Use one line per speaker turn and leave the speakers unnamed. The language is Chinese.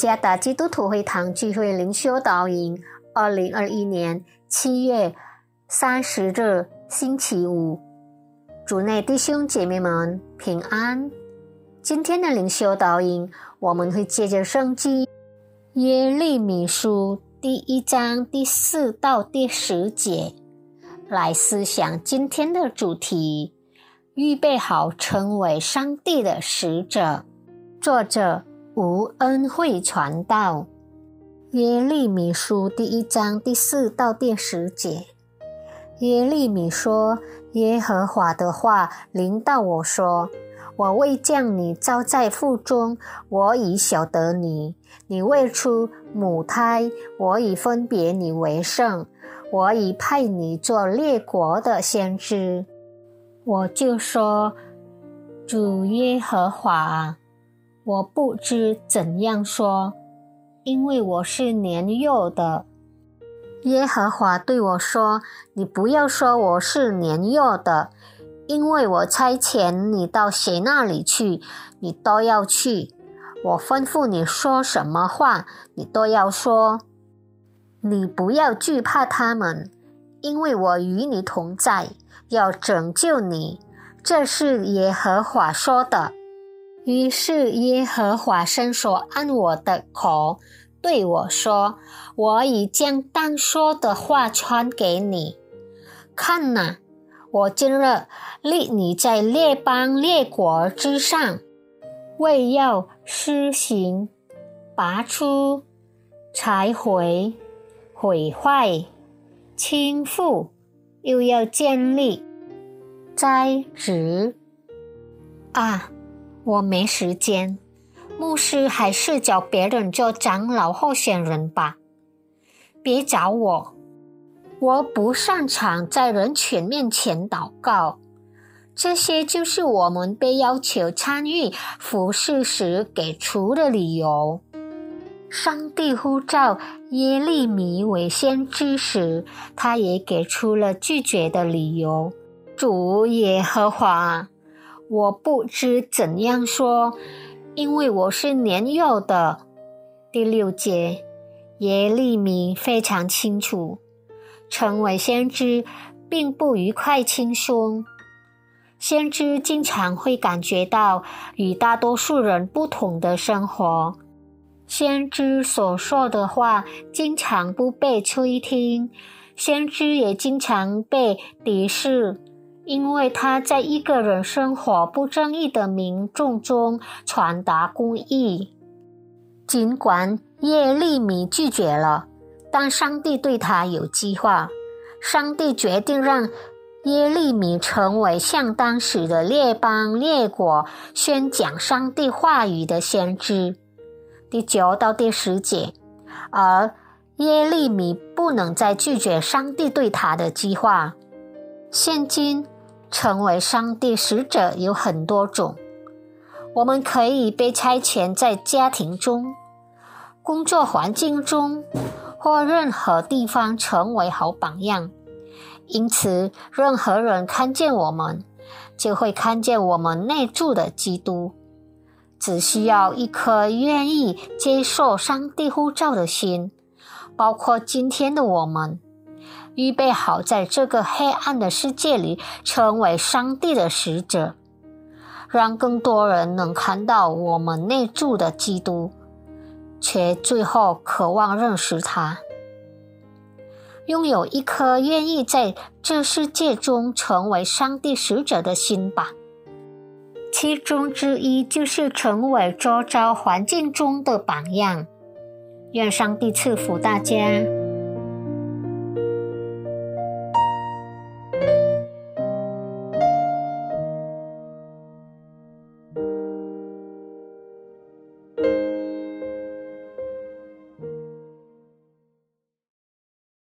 加达基督徒会堂聚会灵修导引，二零二一年七月三十日星期五，主内弟兄姐妹们平安。今天的灵修导引，我们会借着圣经耶利米书第一章第四到第十节来思想今天的主题：预备好成为上帝的使者。作者。无恩惠传道，耶利米书第一章第四到第十节。耶利米说：“耶和华的话临到我说：我未将你招在腹中，我已晓得你；你未出母胎，我已分别你为圣，我已派你做列国的先知。”我就说：“主耶和华。”我不知怎样说，因为我是年幼的。耶和华对我说：“你不要说我是年幼的，因为我差遣你到谁那里去，你都要去。我吩咐你说什么话，你都要说。你不要惧怕他们，因为我与你同在，要拯救你。这是耶和华说的。”于是耶和华伸手按我的口，对我说：“我已将当说的话传给你。看哪，我今日立你在列邦列国之上，为要施行、拔出、拆毁、毁坏、倾覆，又要建立、栽植。啊！”我没时间，牧师还是找别人做长老候选人吧。别找我，我不擅长在人群面前祷告。这些就是我们被要求参与服侍时给出的理由。上帝呼召耶利米为先知时，他也给出了拒绝的理由。主耶和华。我不知怎样说，因为我是年幼的。第六节，耶利米非常清楚，成为先知并不愉快轻松。先知经常会感觉到与大多数人不同的生活，先知所说的话经常不被吹听，先知也经常被敌视。因为他在一个人生活不正义的民众中传达公义，尽管耶利米拒绝了，但上帝对他有计划。上帝决定让耶利米成为向当时的列邦列国宣讲上帝话语的先知。第九到第十节，而耶利米不能再拒绝上帝对他的计划。现今。成为上帝使者有很多种，我们可以被差遣在家庭中、工作环境中或任何地方成为好榜样。因此，任何人看见我们，就会看见我们内住的基督。只需要一颗愿意接受上帝呼召的心，包括今天的我们。预备好，在这个黑暗的世界里，成为上帝的使者，让更多人能看到我们内住的基督，却最后渴望认识他。拥有一颗愿意在这世界中成为上帝使者的心吧。其中之一就是成为周遭环境中的榜样。愿上帝赐福大家。